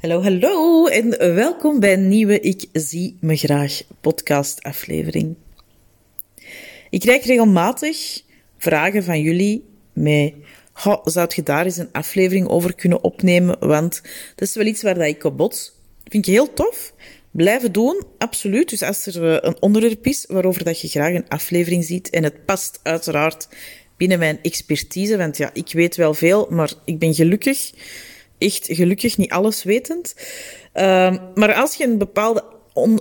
Hallo, hallo en welkom bij een nieuwe Ik zie me graag podcast aflevering. Ik krijg regelmatig vragen van jullie met zou je daar eens een aflevering over kunnen opnemen, want dat is wel iets waar dat ik op bots. Vind je heel tof. Blijven doen, absoluut. Dus als er eh, een onderwerp is waarover dat je graag een aflevering ziet, en het past uiteraard binnen mijn expertise, want ja, ik weet wel veel, maar ik ben gelukkig echt gelukkig niet alles wetend. Uh, maar als je een bepaalde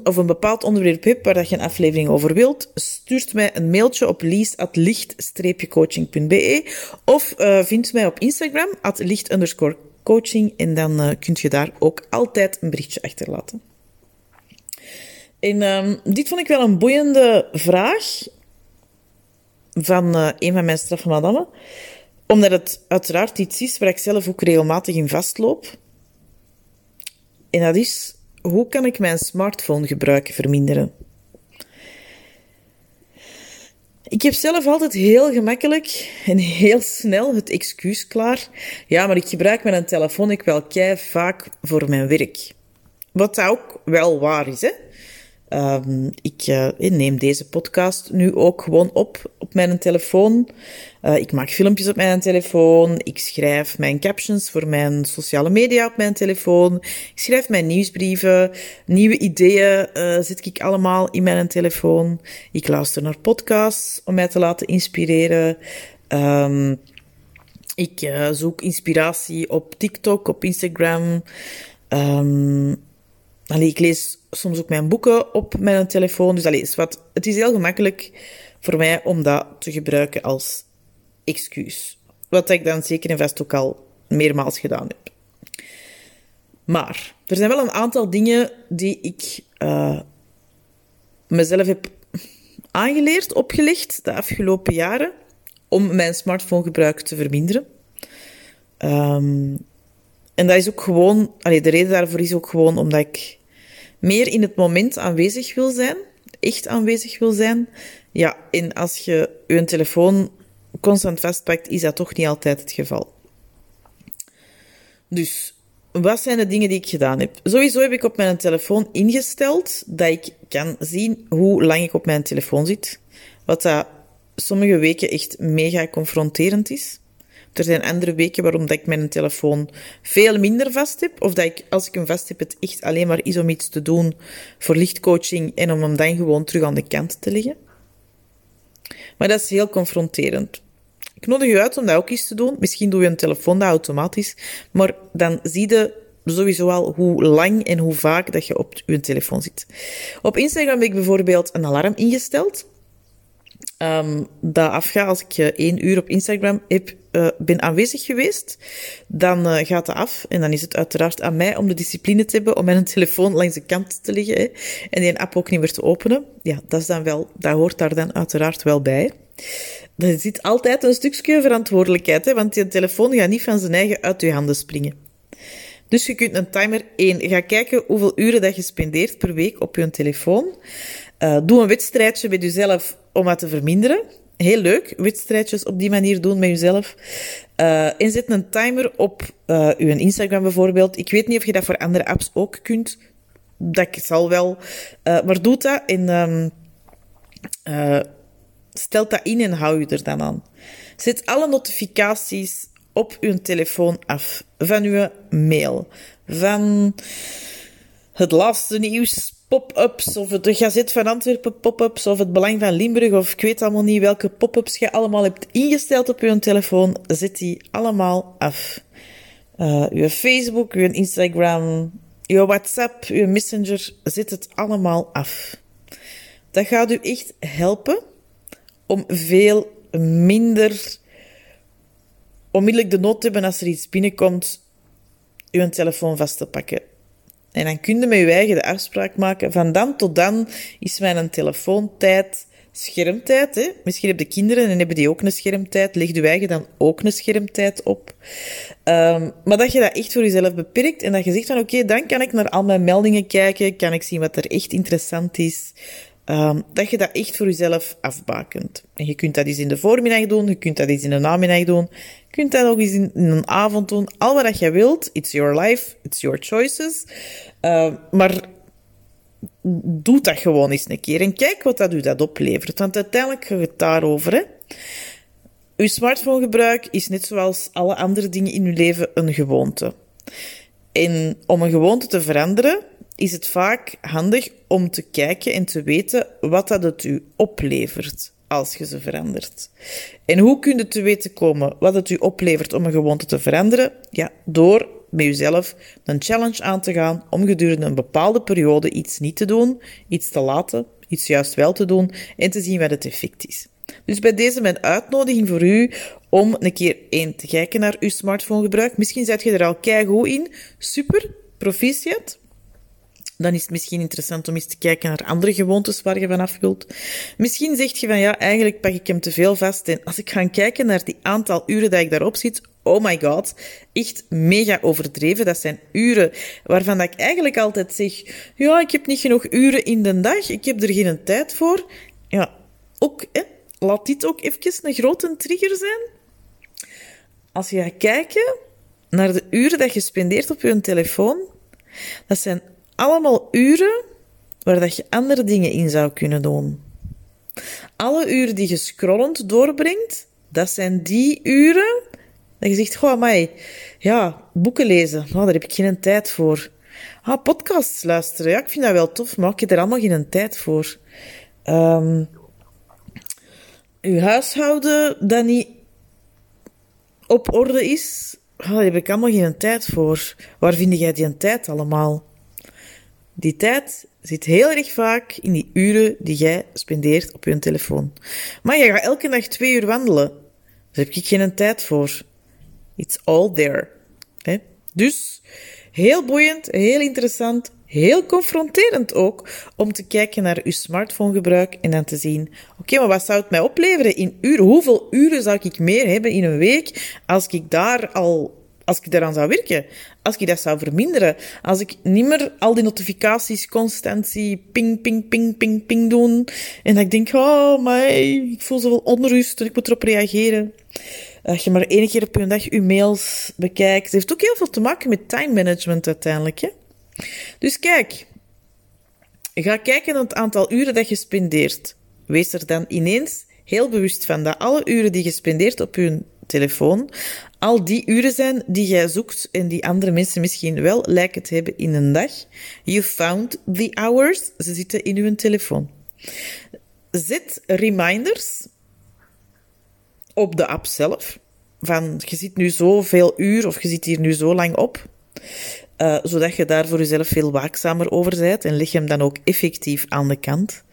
of een bepaald onderwerp hebt waar je een aflevering over wilt, stuurt mij een mailtje op liest.licht-coaching.be of uh, vind mij op Instagram, at licht coaching, en dan uh, kunt je daar ook altijd een berichtje achterlaten. En um, dit vond ik wel een boeiende vraag van uh, een van mijn straffe omdat het uiteraard iets is waar ik zelf ook regelmatig in vastloop. En dat is, hoe kan ik mijn smartphone gebruiken verminderen? Ik heb zelf altijd heel gemakkelijk en heel snel het excuus klaar. Ja, maar ik gebruik mijn telefoon ik wel kei vaak voor mijn werk. Wat ook wel waar is, hè? Um, ik uh, neem deze podcast nu ook gewoon op op mijn telefoon. Uh, ik maak filmpjes op mijn telefoon. Ik schrijf mijn captions voor mijn sociale media op mijn telefoon. Ik schrijf mijn nieuwsbrieven. Nieuwe ideeën uh, zet ik allemaal in mijn telefoon. Ik luister naar podcasts om mij te laten inspireren. Um, ik zoek inspiratie op TikTok, op Instagram. Um, allee, ik lees soms ook mijn boeken op mijn telefoon. Dus allee, is wat, het is heel gemakkelijk voor mij om dat te gebruiken als excuus. Wat ik dan zeker en vast ook al meermaals gedaan heb. Maar er zijn wel een aantal dingen die ik uh, mezelf heb aangeleerd, opgelegd de afgelopen jaren om mijn smartphonegebruik te verminderen. Um, en dat is ook gewoon, allee, de reden daarvoor is ook gewoon omdat ik meer in het moment aanwezig wil zijn, echt aanwezig wil zijn. Ja, en als je je telefoon constant vastpakt, is dat toch niet altijd het geval. Dus, wat zijn de dingen die ik gedaan heb? Sowieso heb ik op mijn telefoon ingesteld dat ik kan zien hoe lang ik op mijn telefoon zit. Wat dat sommige weken echt mega confronterend is. Er zijn andere weken waarom dat ik mijn telefoon veel minder vast heb. Of dat ik, als ik hem vast heb, het echt alleen maar is om iets te doen voor lichtcoaching en om hem dan gewoon terug aan de kant te leggen. Maar dat is heel confronterend. Ik nodig je uit om dat ook eens te doen. Misschien doe je een telefoon dat automatisch. Maar dan zie je sowieso al hoe lang en hoe vaak dat je op je telefoon zit. Op Instagram heb ik bijvoorbeeld een alarm ingesteld. Um, dat afgaat als ik uh, één uur op Instagram heb, uh, ben aanwezig geweest, dan uh, gaat het af. En dan is het uiteraard aan mij om de discipline te hebben om mijn telefoon langs de kant te leggen hè, en die app ook niet meer te openen. Ja, dat is dan wel, dat hoort daar dan uiteraard wel bij. Er zit altijd een stukje verantwoordelijkheid, hè, want je telefoon gaat niet van zijn eigen uit je handen springen. Dus je kunt een timer 1. Ga kijken hoeveel uren dat je spendeert per week op je telefoon. Doe een wedstrijdje met jezelf om dat te verminderen. Heel leuk, wedstrijdjes op die manier doen met jezelf. Uh, en zet een timer op uh, uw Instagram bijvoorbeeld. Ik weet niet of je dat voor andere apps ook kunt. Dat zal wel. Uh, maar doe dat en um, uh, stel dat in en hou je er dan aan. Zet alle notificaties op uw telefoon af. Van uw mail. Van het laatste nieuws pop-ups, of de Gazet van Antwerpen pop-ups, of het Belang van Limburg, of ik weet allemaal niet welke pop-ups je allemaal hebt ingesteld op je telefoon, zet die allemaal af. Uh, uw Facebook, uw Instagram, uw WhatsApp, uw Messenger, zet het allemaal af. Dat gaat u echt helpen om veel minder onmiddellijk de nood te hebben als er iets binnenkomt, uw telefoon vast te pakken. En dan kun je met je eigen de afspraak maken. Van dan tot dan is mijn telefoontijd schermtijd. Hè? Misschien hebben de kinderen en hebben die ook een schermtijd. Leg je eigen dan ook een schermtijd op. Um, maar dat je dat echt voor jezelf beperkt en dat je zegt van oké, dan kan ik naar al mijn meldingen kijken, kan ik zien wat er echt interessant is. Um, dat je dat echt voor jezelf afbakent. En je kunt dat eens in de voormiddag doen, je kunt dat eens in de namiddag doen. Je kunt dat ook eens in, een avond doen. Al wat je wilt. It's your life. It's your choices. Uh, maar doe dat gewoon eens een keer. En kijk wat dat u dat oplevert. Want uiteindelijk gaat het daarover. Hè? Uw smartphonegebruik is net zoals alle andere dingen in uw leven een gewoonte. En om een gewoonte te veranderen, is het vaak handig om te kijken en te weten wat dat het u oplevert als je ze verandert. En hoe kun je te weten komen wat het u oplevert om een gewoonte te veranderen? Ja, door met jezelf een challenge aan te gaan om gedurende een bepaalde periode iets niet te doen, iets te laten, iets juist wel te doen en te zien wat het effect is. Dus bij deze mijn uitnodiging voor u om een keer één te kijken naar uw smartphonegebruik. Misschien zet je er al keigoed in. Super, proficiat dan is het misschien interessant om eens te kijken naar andere gewoontes waar je vanaf wilt. Misschien zeg je van ja, eigenlijk pak ik hem te veel vast. En als ik ga kijken naar die aantal uren dat ik daarop zit, oh my god, echt mega overdreven. Dat zijn uren waarvan dat ik eigenlijk altijd zeg, ja, ik heb niet genoeg uren in de dag, ik heb er geen tijd voor. Ja, ook, hè, laat dit ook even een grote trigger zijn. Als je gaat kijken naar de uren dat je spendeert op je telefoon, dat zijn allemaal uren waar dat je andere dingen in zou kunnen doen. Alle uren die je scrollend doorbrengt, dat zijn die uren dat je zegt, goh, mij, ja, boeken lezen, nou, daar heb ik geen tijd voor. Ah, podcasts luisteren, ja, ik vind dat wel tof, maar ik heb er allemaal geen tijd voor. Um, uw huishouden dat niet op orde is, ah, daar heb ik allemaal geen tijd voor. Waar vind jij die tijd allemaal? Die tijd zit heel erg vaak in die uren die jij spendeert op je telefoon. Maar je gaat elke dag twee uur wandelen. Daar heb ik geen tijd voor. It's all there. Dus heel boeiend, heel interessant, heel confronterend ook om te kijken naar uw smartphonegebruik en dan te zien: oké, maar wat zou het mij opleveren in uren? Hoeveel uren zou ik meer hebben in een week als ik daar al als ik daaraan zou werken, als ik dat zou verminderen, als ik niet meer al die notificaties constant zie ping, ping, ping, ping, ping doen, en dat ik denk, oh, maar ik voel zoveel onrust en ik moet erop reageren. Als je maar één keer op je dag je mails bekijkt. Het heeft ook heel veel te maken met time management uiteindelijk. Hè? Dus kijk, ga kijken naar het aantal uren dat je spendeert. Wees er dan ineens heel bewust van dat alle uren die je spendeert op je telefoon, al die uren zijn die jij zoekt en die andere mensen misschien wel lijken te hebben in een dag. You found the hours. Ze zitten in uw telefoon. Zet reminders op de app zelf. Van, je zit nu zoveel uur of je zit hier nu zo lang op. Uh, zodat je daar voor jezelf veel waakzamer over bent en leg hem dan ook effectief aan de kant.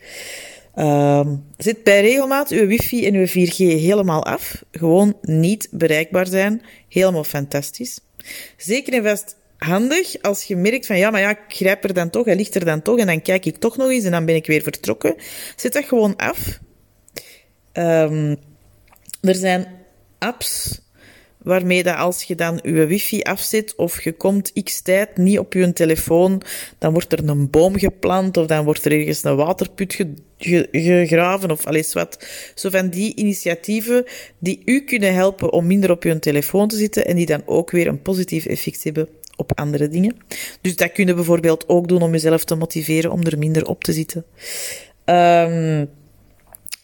Uh, zet bij regelmaat uw wifi en uw 4G helemaal af. Gewoon niet bereikbaar zijn. Helemaal fantastisch. Zeker en vast handig als je merkt van ja, maar ja, ik grijp er dan toch, hij ligt er dan toch en dan kijk ik toch nog eens en dan ben ik weer vertrokken. Zet dat gewoon af. Um, er zijn apps waarmee dat als je dan je wifi afzet of je komt x tijd niet op je telefoon, dan wordt er een boom geplant of dan wordt er ergens een waterput gegraven of alles wat. Zo van die initiatieven die u kunnen helpen om minder op je telefoon te zitten en die dan ook weer een positief effect hebben op andere dingen. Dus dat kun je bijvoorbeeld ook doen om jezelf te motiveren om er minder op te zitten. Um,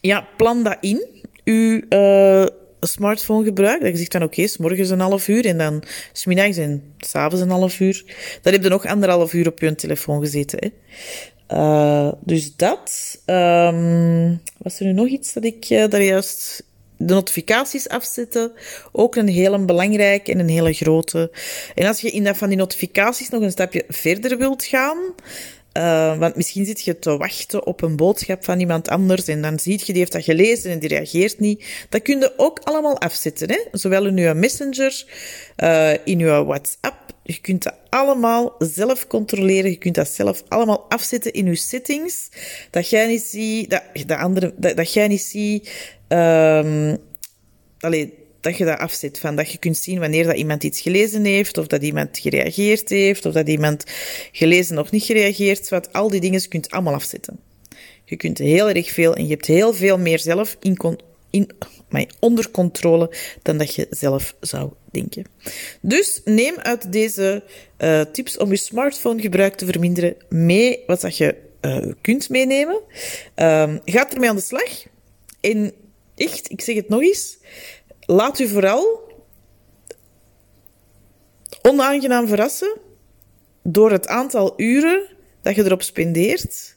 ja, plan dat in. Uw uh, smartphone gebruik. Dat je zegt van oké, okay, s morgens een half uur en dan smiddags en s'avonds een half uur. Dan heb je nog anderhalf uur op je telefoon gezeten. Hè. Uh, dus dat. Um, was er nu nog iets dat ik uh, daar juist... De notificaties afzetten, ook een hele belangrijke en een hele grote. En als je in dat van die notificaties nog een stapje verder wilt gaan, uh, want misschien zit je te wachten op een boodschap van iemand anders en dan ziet je die heeft dat gelezen en die reageert niet. Dat kun je ook allemaal afzetten, hè? zowel in je Messenger, uh, in je WhatsApp. Je kunt dat allemaal zelf controleren. Je kunt dat zelf allemaal afzetten in je settings. Dat jij niet ziet, dat, dat, andere, dat, jij niet ziet, um, allee, dat je dat afzet. Van dat je kunt zien wanneer dat iemand iets gelezen heeft, of dat iemand gereageerd heeft, of dat iemand gelezen of niet gereageerd. Wat al die dingen kunt allemaal afzetten. Je kunt heel erg veel en je hebt heel veel meer zelf in in, onder controle dan dat je zelf zou denken. Dus neem uit deze uh, tips om je smartphone gebruik te verminderen mee wat dat je uh, kunt meenemen. Uh, ga ermee aan de slag. En echt, ik zeg het nog eens, laat u vooral onaangenaam verrassen door het aantal uren dat je erop spendeert.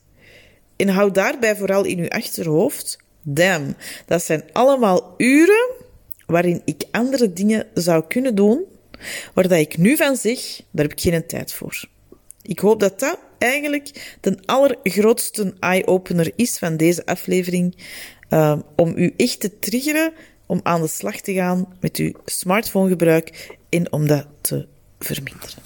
En hou daarbij vooral in uw achterhoofd. Damn, dat zijn allemaal uren waarin ik andere dingen zou kunnen doen, waar dat ik nu van zeg, daar heb ik geen tijd voor. Ik hoop dat dat eigenlijk de allergrootste eye-opener is van deze aflevering, uh, om u echt te triggeren om aan de slag te gaan met uw smartphonegebruik en om dat te verminderen.